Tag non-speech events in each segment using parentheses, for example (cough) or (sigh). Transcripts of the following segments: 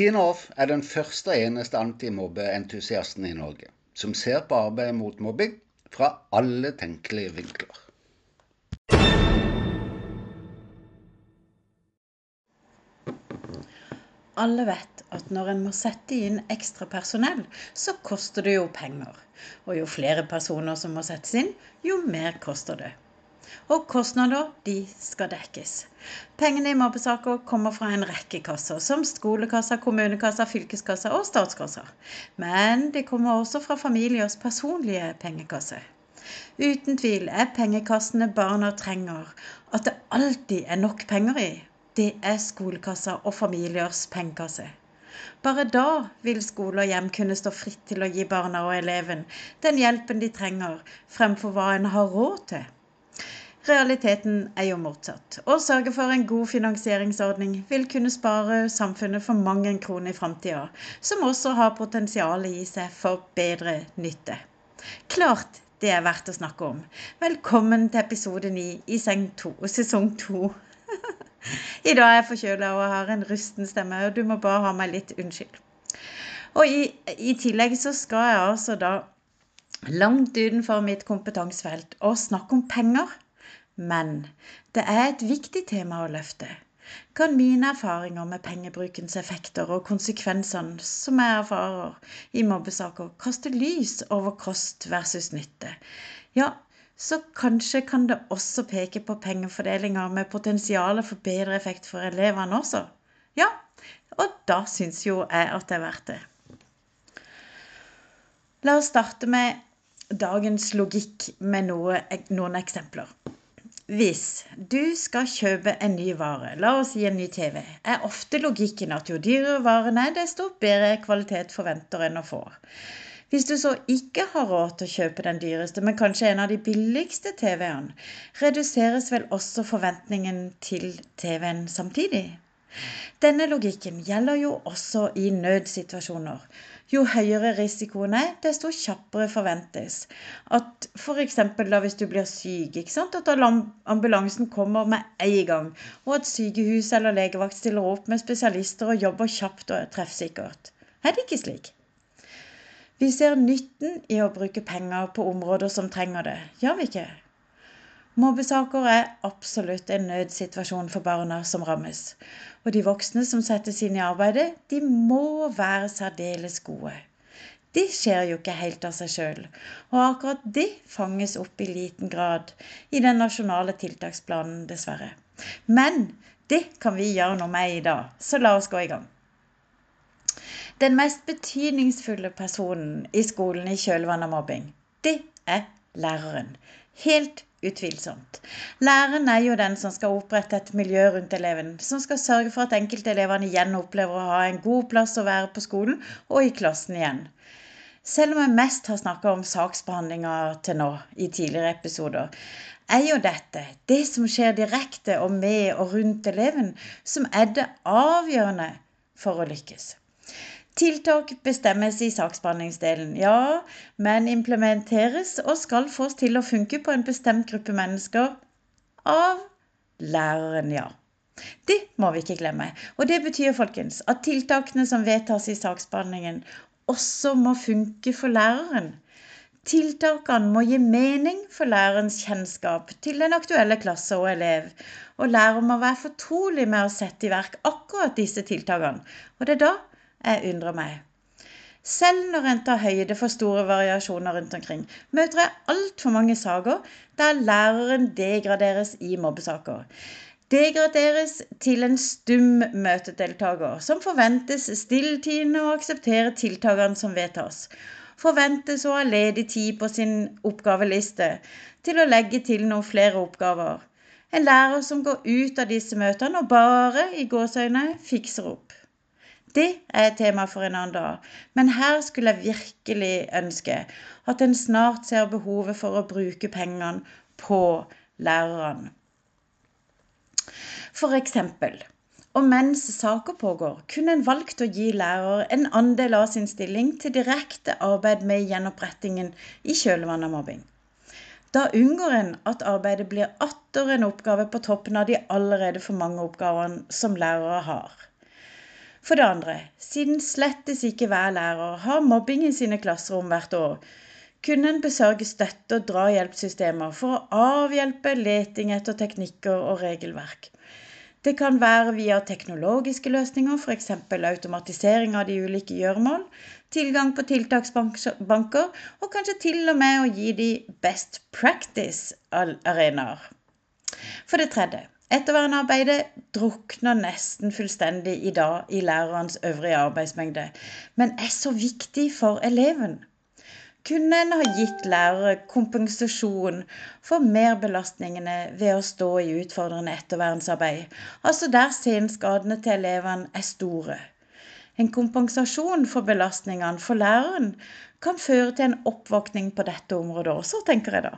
Tina Off er den første og eneste antimobbeentusiasten i Norge som ser på arbeidet mot mobbing fra alle tenkelige vinkler. Alle vet at når en må sette inn ekstra personell, så koster det jo penger. Og jo flere personer som må settes inn, jo mer koster det. Og kostnader, de skal dekkes. Pengene i mobbesaker kommer fra en rekke kasser, som skolekassa, kommunekassa, fylkeskassa og statskassa. Men de kommer også fra familiers personlige pengekasse. Uten tvil er pengekassene barna trenger, at det alltid er nok penger i det er skolekassa og familiers pengekasse. Bare da vil skole og hjem kunne stå fritt til å gi barna og eleven den hjelpen de trenger, fremfor hva en har råd til. Realiteten er jo motsatt. Å sørge for en god finansieringsordning vil kunne spare samfunnet for mange kroner i framtida, som også har potensial i seg for bedre nytte. Klart det er verdt å snakke om. Velkommen til episode 9 i sesong 2. (laughs) I dag er jeg forkjøla og har en rusten stemme, og du må bare ha meg litt unnskyld. Og i, i tillegg så skal jeg altså da langt utenfor mitt kompetansefelt og snakke om penger. Men det er et viktig tema å løfte. Kan mine erfaringer med pengebrukens effekter og konsekvensene som jeg erfarer i mobbesaker, kaste lys over kost versus nytte? Ja, så kanskje kan det også peke på pengefordelinger med potensial for bedre effekt for elevene også. Ja, og da syns jo jeg at det er verdt det. La oss starte med dagens logikk med noe, noen eksempler. Hvis du skal kjøpe en ny vare, la oss si en ny TV, er ofte logikken at jo dyrere varen er, desto bedre kvalitet forventer en å få. Hvis du så ikke har råd til å kjøpe den dyreste, men kanskje en av de billigste TV-ene, reduseres vel også forventningen til TV-en samtidig? Denne logikken gjelder jo også i nødsituasjoner. Jo høyere risikoen er, desto kjappere forventes at f.eks. hvis du blir syk, at ambulansen kommer med en gang, og at sykehus eller legevakt stiller opp med spesialister og jobber kjapt og treffsikkert. Er det ikke slik? Vi ser nytten i å bruke penger på områder som trenger det, gjør vi ikke? Mobbesaker er absolutt en nødsituasjon for barna som rammes. Og de voksne som settes inn i arbeidet, de må være særdeles gode. Det skjer jo ikke helt av seg sjøl, og akkurat det fanges opp i liten grad i den nasjonale tiltaksplanen, dessverre. Men det kan vi gjøre noe med i dag, så la oss gå i gang. Den mest betydningsfulle personen i skolen i kjølvannet av mobbing, det er læreren. Helt utvilsomt. Læreren er jo den som skal opprette et miljø rundt eleven, som skal sørge for at enkeltelevene igjen opplever å ha en god plass å være på skolen og i klassen igjen. Selv om jeg mest har snakka om saksbehandlinga til nå i tidligere episoder, er jo dette, det som skjer direkte og med og rundt eleven, som er det avgjørende for å lykkes. Tiltak bestemmes i saksbehandlingsdelen, ja, men implementeres og skal fås til å funke på en bestemt gruppe mennesker av læreren, ja. Det må vi ikke glemme. Og det betyr, folkens, at tiltakene som vedtas i saksbehandlingen, også må funke for læreren. Tiltakene må gi mening for lærerens kjennskap til den aktuelle klasse og elev. Og lærer må være fortrolig med å sette i verk akkurat disse tiltakene. Og det er da jeg undrer meg. Selv når en tar høyde for store variasjoner rundt omkring, møter jeg altfor mange saker der læreren degraderes i mobbesaker. Degraderes til en stum møtedeltaker som forventes stilltiende å akseptere tiltakene som vedtas. Forventes å ha ledig tid på sin oppgaveliste til å legge til noen flere oppgaver. En lærer som går ut av disse møtene og bare i gåseøyne fikser opp. Det er et tema for en annen dag, men her skulle jeg virkelig ønske at en snart ser behovet for å bruke pengene på lærerne. For eksempel, og mens saker pågår, kunne en valgt å gi lærer en andel av sin stilling til direkte arbeid med gjenopprettingen i kjølvannet av mobbing. Da unngår en at arbeidet blir atter en oppgave på toppen av de allerede for mange oppgavene som lærere har. For det andre, siden slettes ikke hver lærer har mobbing i sine klasserom hvert år, kunne en besørge støtte- og drahjelpssystemer for å avhjelpe leting etter teknikker og regelverk. Det kan være via teknologiske løsninger, f.eks. automatisering av de ulike gjøremål, tilgang på tiltaksbanker, og kanskje til og med å gi de best practice-arenaer. For det tredje, ettervernarbeidet drukner nesten fullstendig i dag i lærerens øvrige arbeidsmengde, men er så viktig for eleven kunne en ha gitt lærere kompensasjon for merbelastningene ved å stå i utfordrende ettervernsarbeid, altså der senskadene til elevene er store. En kompensasjon for belastningene for læreren kan føre til en oppvåkning på dette området også, tenker jeg da.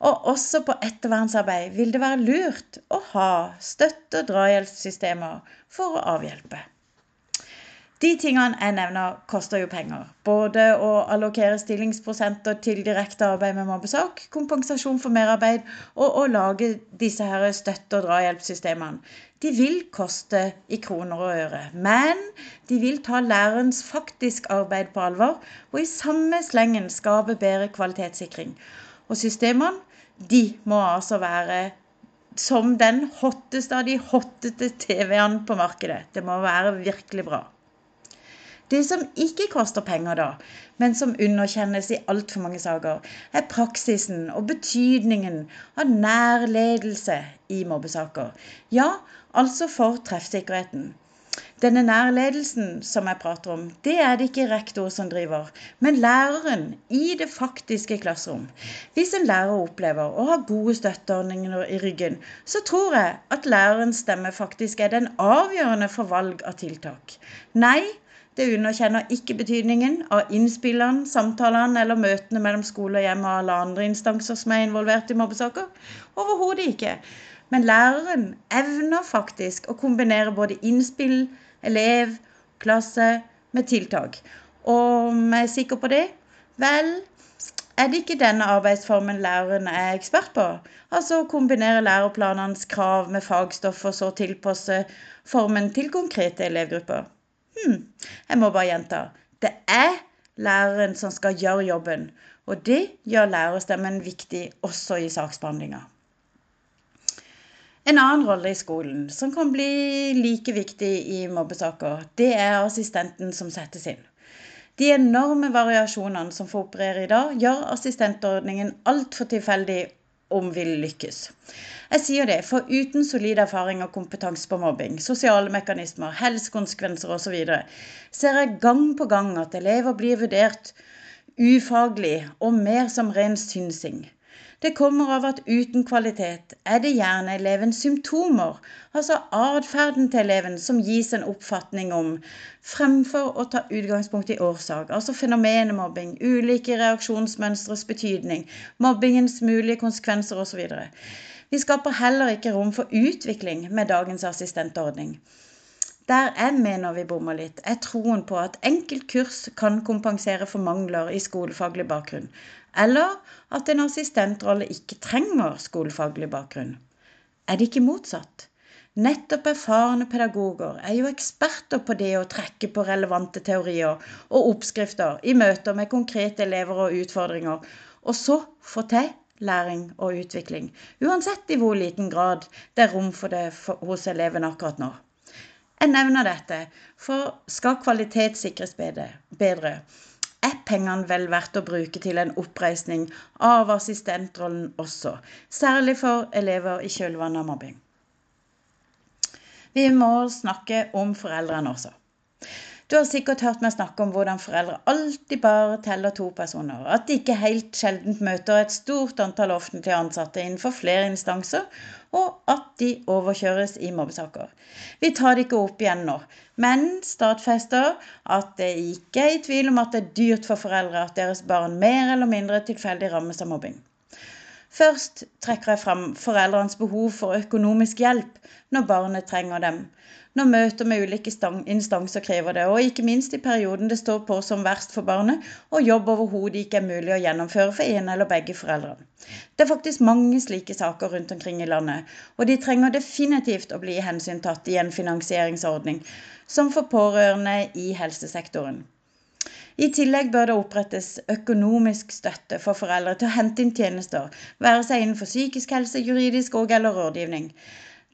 Og også på ettervernsarbeid vil det være lurt å ha støtte- og drahjelpssystemer for å avhjelpe. De tingene jeg nevner, koster jo penger. Både å allokere stillingsprosenter til direkte arbeid med mobbesak, kompensasjon for merarbeid og å lage disse her støtte- og drahjelpssystemene. De vil koste i kroner og øre, men de vil ta lærerens faktisk arbeid på alvor, og i samme slengen skape bedre kvalitetssikring. Og systemene, de må altså være som den hotteste av de hottete TV-ene på markedet. Det må være virkelig bra. Det som ikke koster penger, da, men som underkjennes i altfor mange saker, er praksisen og betydningen av nærledelse i mobbesaker. Ja, altså for treffsikkerheten. Denne nærledelsen som jeg prater om, det er det ikke rektor som driver, men læreren i det faktiske klasserom. Hvis en lærer opplever å ha gode støtteordninger i ryggen, så tror jeg at lærerens stemme faktisk er den avgjørende for valg av tiltak. Nei, det underkjenner ikke betydningen av innspillene, samtalene eller møtene mellom skole og hjem og alle andre instanser som er involvert i mobbesaker. Overhodet ikke. Men læreren evner faktisk å kombinere både innspill, elev, klasse med tiltak. Og om jeg er sikker på det? Vel, er det ikke denne arbeidsformen læreren er ekspert på? Altså å kombinere læreplanenes krav med fagstoff og så tilpasse formen til konkrete elevgrupper. Hm, jeg må bare gjenta. Det er læreren som skal gjøre jobben. Og det gjør lærerstemmen viktig også i saksbehandlinga. En annen rolle i skolen som kan bli like viktig i mobbesaker, det er assistenten som settes inn. De enorme variasjonene som får operere i dag, gjør assistentordningen altfor tilfeldig om vi lykkes. Jeg sier det, for uten solid erfaring og kompetanse på mobbing, sosiale mekanismer, helsekonsekvenser osv., ser jeg gang på gang at elever blir vurdert ufaglig og mer som ren synsing. Det kommer av at uten kvalitet er det gjerne elevens symptomer, altså atferden til eleven, som gis en oppfatning om, fremfor å ta utgangspunkt i årsak, altså fenomenet mobbing, ulike reaksjonsmønstres betydning, mobbingens mulige konsekvenser osv. Vi skaper heller ikke rom for utvikling med dagens assistentordning. Der jeg mener vi bommer litt, er troen på at enkeltkurs kan kompensere for mangler i skolefaglig bakgrunn, eller at en assistentrolle ikke trenger skolefaglig bakgrunn. Er det ikke motsatt? Nettopp erfarne pedagoger er jo eksperter på det å trekke på relevante teorier og oppskrifter i møter med konkrete elever og utfordringer, og så få til læring og utvikling, uansett i hvor liten grad det er rom for det hos elevene akkurat nå. Jeg nevner dette, for skal kvalitet sikres bedre, er pengene vel verdt å bruke til en oppreisning av assistentrollen også, særlig for elever i kjølvannet av mobbing. Vi må snakke om foreldrene også. Du har sikkert hørt meg snakke om hvordan foreldre alltid bare teller to personer, at de ikke helt sjeldent møter et stort antall offentlige ansatte innenfor flere instanser, og at de overkjøres i mobbesaker. Vi tar det ikke opp igjen nå, men stadfester at det ikke er i tvil om at det er dyrt for foreldre at deres barn mer eller mindre tilfeldig rammes av mobbing. Først trekker jeg fram foreldrenes behov for økonomisk hjelp når barnet trenger dem, når møter med ulike instanser krever det, og ikke minst i perioden det står på som verst for barnet, og jobb overhodet ikke er mulig å gjennomføre for en eller begge foreldrene. Det er faktisk mange slike saker rundt omkring i landet, og de trenger definitivt å bli hensyntatt i en finansieringsordning, som for pårørende i helsesektoren. I tillegg bør det opprettes økonomisk støtte for foreldre til å hente inn tjenester, være seg innenfor psykisk helse, juridisk og eller rådgivning.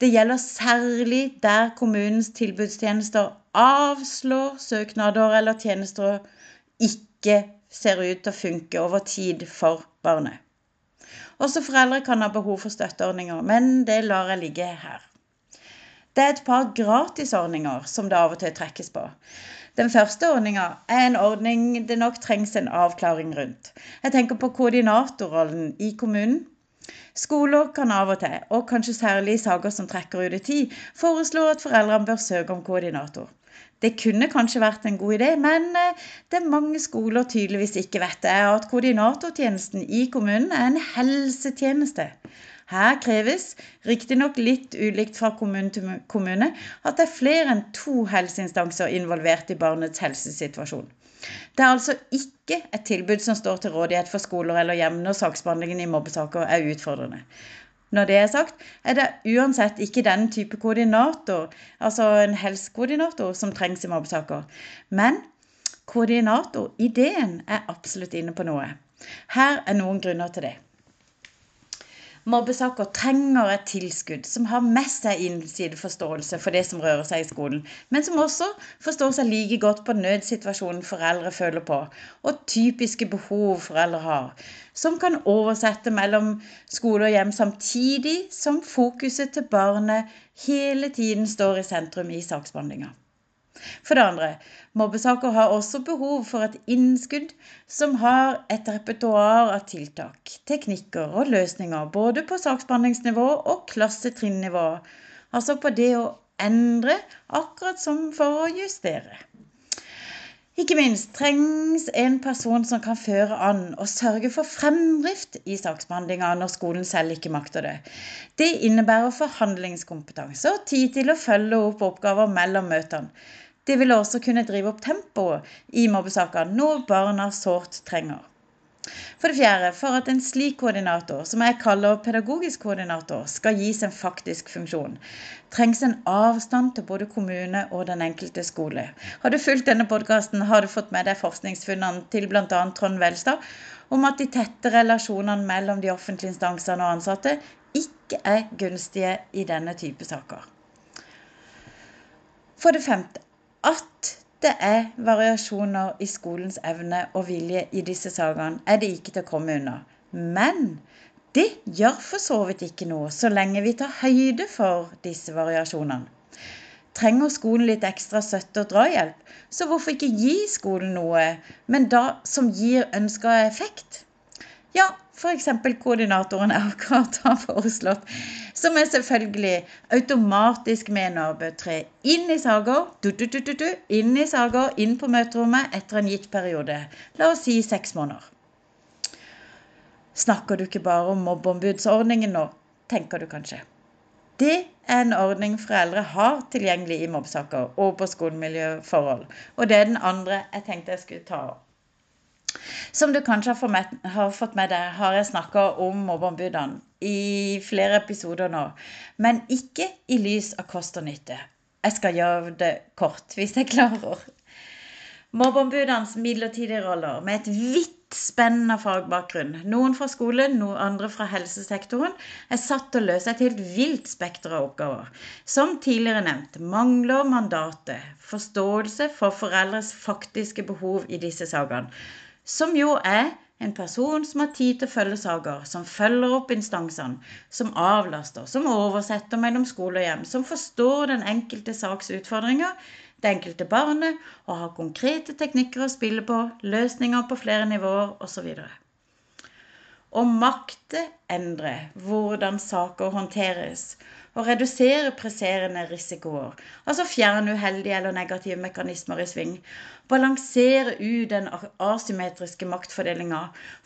Det gjelder særlig der kommunens tilbudstjenester avslår søknader eller tjenester ikke ser ut til å funke over tid for barnet. Også foreldre kan ha behov for støtteordninger, men det lar jeg ligge her. Det er et par gratisordninger som det av og til trekkes på. Den første ordninga er en ordning det nok trengs en avklaring rundt. Jeg tenker på koordinatorrollen i kommunen. Skoler kan av og til, og kanskje særlig i saker som trekker ut i tid, foreslå at foreldrene bør søke om koordinator. Det kunne kanskje vært en god idé, men eh, det mange skoler tydeligvis ikke vet, er at koordinatortjenesten i kommunen er en helsetjeneste. Her kreves, riktignok litt ulikt fra kommune til kommune, at det er flere enn to helseinstanser involvert i barnets helsesituasjon. Det er altså ikke et tilbud som står til rådighet for skoler eller hjem når saksbehandlingen i mobbesaker er utfordrende. Når det er sagt, er det uansett ikke den type koordinator, altså en helsekoordinator, som trengs i mobbesaker. Men koordinator, ideen, er absolutt inne på noe. Her er noen grunner til det. Mobbesaker trenger et tilskudd som har med seg innsideforståelse for det som rører seg i skolen, men som også forstår seg like godt på nødsituasjonen foreldre føler på, og typiske behov foreldre har, som kan oversette mellom skole og hjem samtidig som fokuset til barnet hele tiden står i sentrum i saksbehandlinga. For det andre, mobbesaker har også behov for et innskudd som har et repertoar av tiltak, teknikker og løsninger både på saksbehandlingsnivå og klassetrinnivå. Altså på det å endre akkurat som for å justere. Ikke minst trengs en person som kan føre an og sørge for fremdrift i saksbehandlinga når skolen selv ikke makter det. Det innebærer forhandlingskompetanse og tid til å følge opp oppgaver mellom møtene. Det vil også kunne drive opp tempoet i mobbesaker, noe barna sårt trenger. For det fjerde, for at en slik koordinator, som jeg kaller pedagogisk koordinator, skal gis en faktisk funksjon, trengs en avstand til både kommune og den enkelte skole. Har du fulgt denne podkasten, har du fått med deg forskningsfunnene til bl.a. Trond Velstad om at de tette relasjonene mellom de offentlige instansene og ansatte ikke er gunstige i denne type saker. For det femte, at det er variasjoner i skolens evne og vilje i disse sakene, er det ikke til å komme unna. Men det gjør for så vidt ikke noe, så lenge vi tar høyde for disse variasjonene. Trenger skolen litt ekstra støtte og drahjelp, så hvorfor ikke gi skolen noe, men da som gir ønska effekt? Ja, f.eks. koordinatoren akkurat har foreslått, som jeg selvfølgelig automatisk mener bør tre inn i saker, inn i saker, inn på møterommet etter en gitt periode. La oss si seks måneder. Snakker du ikke bare om mobbeombudsordningen nå, tenker du kanskje. Det er en ordning foreldre har tilgjengelig i mobbesaker og på skolemiljøforhold. Og det er den andre jeg tenkte jeg skulle ta opp. Som du kanskje har fått med deg, har jeg snakka om mobbeombudene i flere episoder nå. Men ikke i lys av kost og nytte. Jeg skal gjøre det kort, hvis jeg klarer. Mobbeombudenes midlertidige roller med et vidt spennende fagbakgrunn, noen fra skolen, noen andre fra helsesektoren, er satt til å løse et helt vilt spekter av oppgaver. Som tidligere nevnt mangler mandatet forståelse for foreldres faktiske behov i disse sakene som jo er en person som har tid til å følge saker, som følger opp instansene, som avlaster, som oversetter mellom skole og hjem, som forstår den enkelte saks utfordringer, det enkelte barnet, og har konkrete teknikker å spille på, løsninger på flere nivåer osv. å makte endre hvordan saker håndteres, og redusere presserende risikoer, altså fjerne uheldige eller negative mekanismer i sving, balansere ut den asymmetriske maktfordelinga,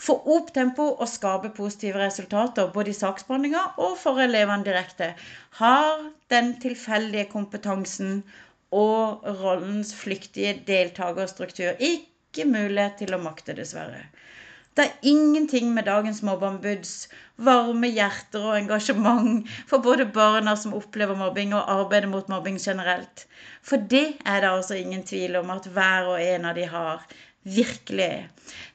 få opp tempo og skape positive resultater både i saksbehandlinga og for elevene direkte, har den tilfeldige kompetansen og rollens flyktige deltakerstruktur ikke mulighet til å makte, dessverre. Det er ingenting med dagens mobbeombuds varme hjerter og engasjement for både barna som opplever mobbing, og arbeidet mot mobbing generelt. For det er det altså ingen tvil om at hver og en av de har. Virkelig.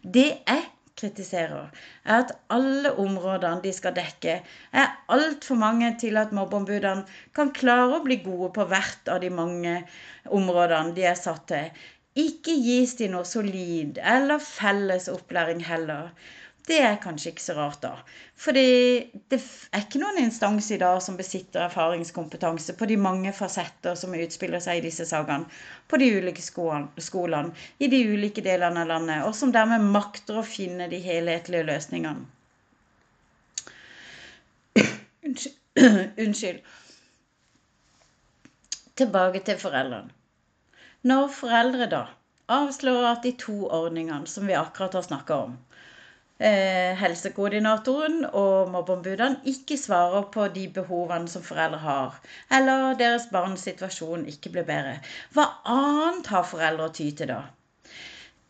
Det jeg kritiserer, er at alle områdene de skal dekke, er altfor mange til at mobbeombudene kan klare å bli gode på hvert av de mange områdene de er satt til. Ikke gis de noe solid eller felles opplæring heller. Det er kanskje ikke så rart, da. Fordi det er ikke noen instans i dag som besitter erfaringskompetanse på de mange fasetter som utspiller seg i disse sakene, på de ulike skolene, i de ulike delene av landet, og som dermed makter å finne de helhetlige løsningene. Unnskyld. Tilbake til foreldrene. Når foreldre da avslører at de to ordningene som vi akkurat har snakka om, eh, helsekoordinatoren og mobbeombudene ikke svarer på de behovene som foreldre har, eller deres barns situasjon ikke blir bedre, hva annet har foreldre å ty til da?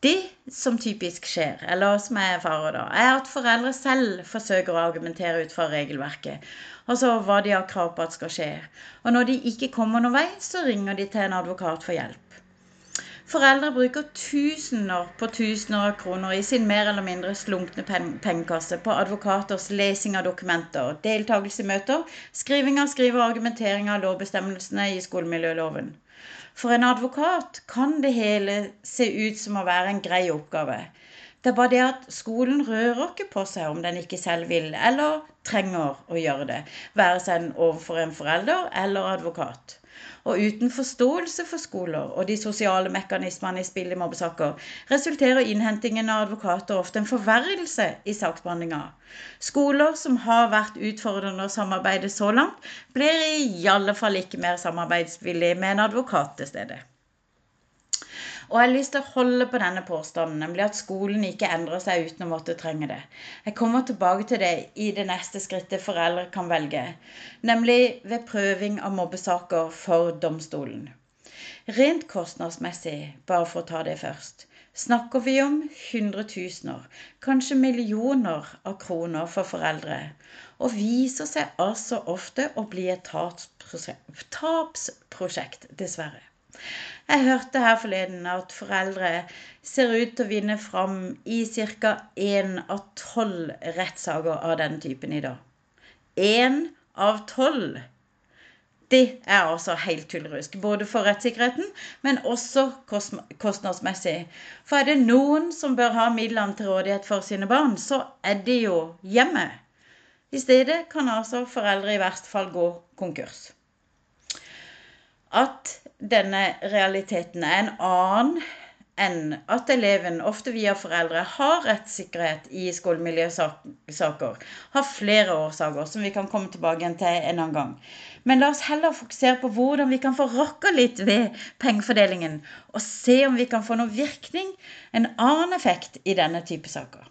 Det som typisk skjer, eller som jeg erfarer da, er at foreldre selv forsøker å argumentere ut fra regelverket. Altså hva de har krav på at skal skje. Og når de ikke kommer noen vei, så ringer de til en advokat for hjelp. Foreldre bruker tusener på tusener av kroner i sin mer eller mindre slunkne pengekasse på advokaters lesing av dokumenter, deltakelse i møter, skriving av skrive og argumentering av lovbestemmelsene i skolemiljøloven. For en advokat kan det hele se ut som å være en grei oppgave. Det er bare det at skolen rører ikke på seg om den ikke selv vil eller trenger å gjøre det, være seg overfor en forelder eller advokat. Og uten forståelse for skoler og de sosiale mekanismene i spill i mobbesaker, resulterer innhentingen av advokater ofte en forverrelse i saksbehandlinga. Skoler som har vært utfordrende å samarbeide så langt, blir i alle fall ikke mer samarbeidsvillige med en advokat til stede. Og jeg har lyst til å holde på denne påstanden, nemlig at skolen ikke endrer seg uten å måtte trenge det. Jeg kommer tilbake til det i det neste skrittet foreldre kan velge, nemlig ved prøving av mobbesaker for domstolen. Rent kostnadsmessig, bare for å ta det først, snakker vi om hundretusener, kanskje millioner av kroner for foreldre, og viser seg altså ofte å bli et tapsprosjekt, dessverre. Jeg hørte her forleden at foreldre ser ut til å vinne fram i ca. én av tolv rettssaker av denne typen i dag. Én av tolv! Det er altså helt tullrusk. Både for rettssikkerheten, men også kostnadsmessig. For er det noen som bør ha midlene til rådighet for sine barn, så er det jo hjemmet. I stedet kan altså foreldre i verst fall gå konkurs at denne realiteten er en annen enn at eleven, ofte via foreldre, har rettssikkerhet i skolemiljøsaker. Har flere årsaker som vi kan komme tilbake til en annen gang. Men la oss heller fokusere på hvordan vi kan få rokka litt ved pengefordelingen, og se om vi kan få noen virkning, en annen effekt, i denne type saker.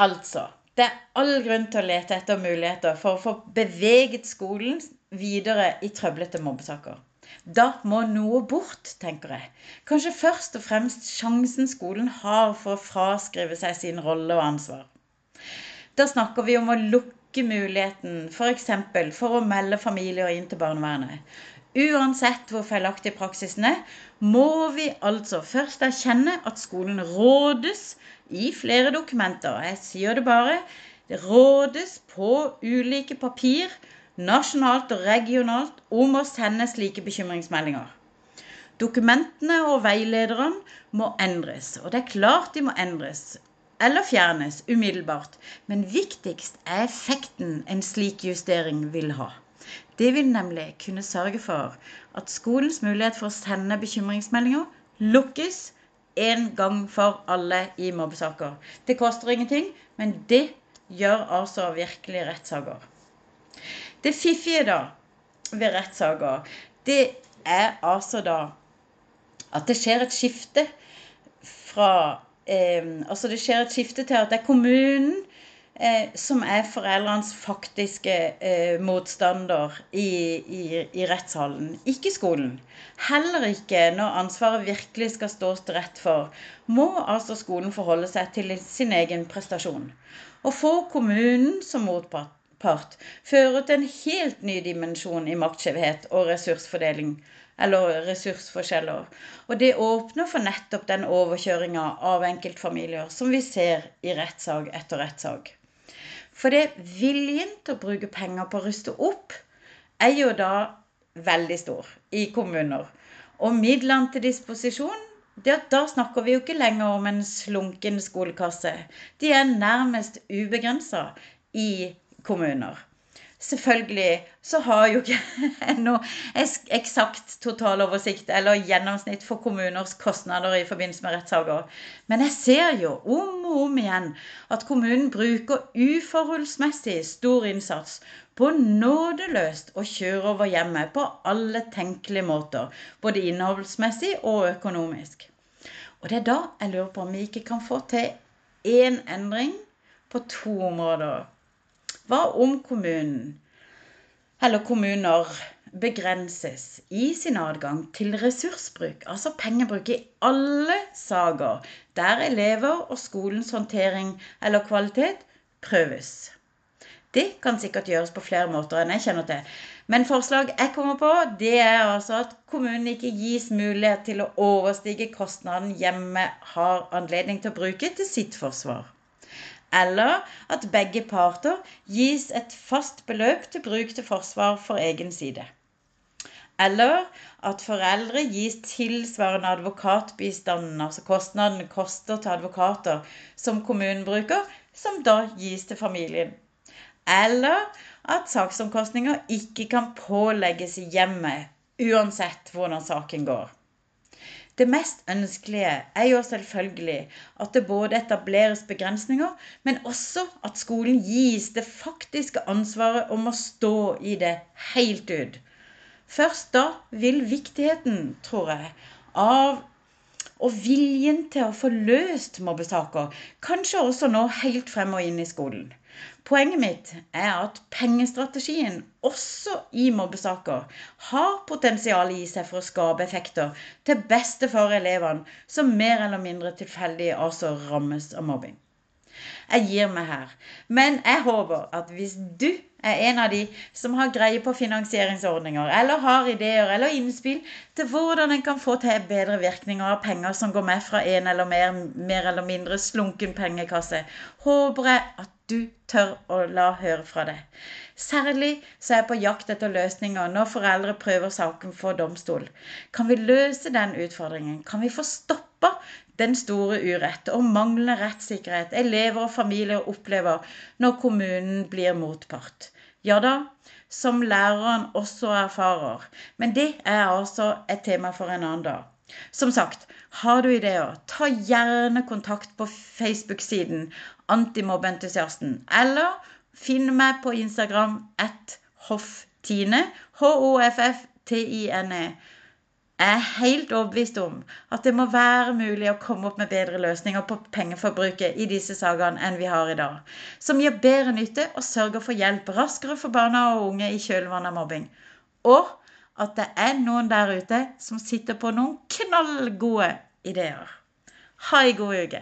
Altså, det er all grunn til å lete etter muligheter for å få beveget skolen videre i trøblete mobbesaker. Da må noe bort, tenker jeg. Kanskje først og fremst sjansen skolen har for å fraskrive seg sin rolle og ansvar. Da snakker vi om å lukke muligheten f.eks. For, for å melde familier inn til barnevernet. Uansett hvor feilaktig praksisen er, må vi altså først erkjenne at skolen rådes i flere dokumenter. Jeg sier det bare. Det rådes på ulike papir nasjonalt og regionalt om å sende slike bekymringsmeldinger. Dokumentene og veilederne må endres, og det er klart de må endres eller fjernes umiddelbart. Men viktigst er effekten en slik justering vil ha. Det vil nemlig kunne sørge for at skolens mulighet for å sende bekymringsmeldinger lukkes en gang for alle i mobbesaker. Det koster ingenting, men det gjør altså virkelig rettssaker. Det fiffige da ved rettssaker, det er altså da at det skjer et skifte fra eh, Altså det skjer et skifte til at det er kommunen eh, som er foreldrenes faktiske eh, motstander i, i, i rettshallen, ikke skolen. Heller ikke når ansvaret virkelig skal stås til rett for, må altså skolen forholde seg til sin egen prestasjon. Å få kommunen som motpart fører til en helt ny dimensjon i maktskjevhet og ressursfordeling eller ressursforskjeller. Og det åpner for nettopp den overkjøringa av enkeltfamilier som vi ser i rettssak etter rettssak. For det viljen til å bruke penger på å ruste opp er jo da veldig stor i kommuner. Og midlene til disposisjon det, da snakker vi jo ikke lenger om en slunken skolekasse. De er nærmest ubegrensa i kommuner. Selvfølgelig så har jo ikke (laughs) noe eksakt totaloversikt eller gjennomsnitt for kommuners kostnader i forbindelse med rettssaker. Men jeg ser jo om og om igjen at kommunen bruker uforholdsmessig stor innsats på nådeløst å kjøre over hjemmet på alle tenkelige måter. Både innholdsmessig og økonomisk. Og det er da jeg lurer på om vi ikke kan få til én endring på to områder. Hva om kommunen eller kommuner begrenses i sin adgang til ressursbruk, altså pengebruk, i alle saker der elever og skolens håndtering eller kvalitet prøves? Det kan sikkert gjøres på flere måter enn jeg kjenner til. Men forslag jeg kommer på, det er altså at kommunen ikke gis mulighet til å overstige kostnaden hjemmet har anledning til å bruke til sitt forsvar. Eller at begge parter gis et fast beløp til bruk til forsvar for egen side. Eller at foreldre gis tilsvarende advokatbistanden, altså kostnadene koster til advokater som kommunen bruker, som da gis til familien. Eller at saksomkostninger ikke kan pålegges i hjemmet, uansett hvordan saken går. Det mest ønskelige er jo selvfølgelig at det både etableres begrensninger, men også at skolen gis det faktiske ansvaret om å stå i det helt ut. Først da vil viktigheten, tror jeg, av og viljen til å få løst mobbesaker kanskje også nå helt frem og inn i skolen. Poenget mitt er at pengestrategien, også i mobbesaker, har potensial i seg for å skape effekter til beste for elevene som mer eller mindre tilfeldig altså rammes av mobbing. Jeg gir meg her. Men jeg håper at hvis du er en av de som har greie på finansieringsordninger, eller har ideer eller innspill til hvordan en kan få til bedre virkninger av penger som går med fra en eller mer, mer eller mindre slunken pengekasse, håper jeg at du tør å la høre fra deg. Særlig så er jeg på jakt etter løsninger når foreldre prøver saken for domstol. Kan vi løse den utfordringen? Kan vi få stoppa den store urett og manglende rettssikkerhet elever og familier opplever når kommunen blir motpart? Ja da, som læreren også erfarer. Men det er altså et tema for en annen dag. Som sagt, har du ideer, ta gjerne kontakt på Facebook-siden Antimobbeentusiasten. Eller finn meg på Instagram at hofftine. H-O-F-F-T-I-N-E. Jeg er helt overbevist om at det må være mulig å komme opp med bedre løsninger på pengeforbruket i disse sakene enn vi har i dag. Som gir bedre nytte og sørger for hjelp raskere for barna og unge i kjølvannet av mobbing. Og at det er noen der ute som sitter på noen knallgode ideer. Ha ei god uke.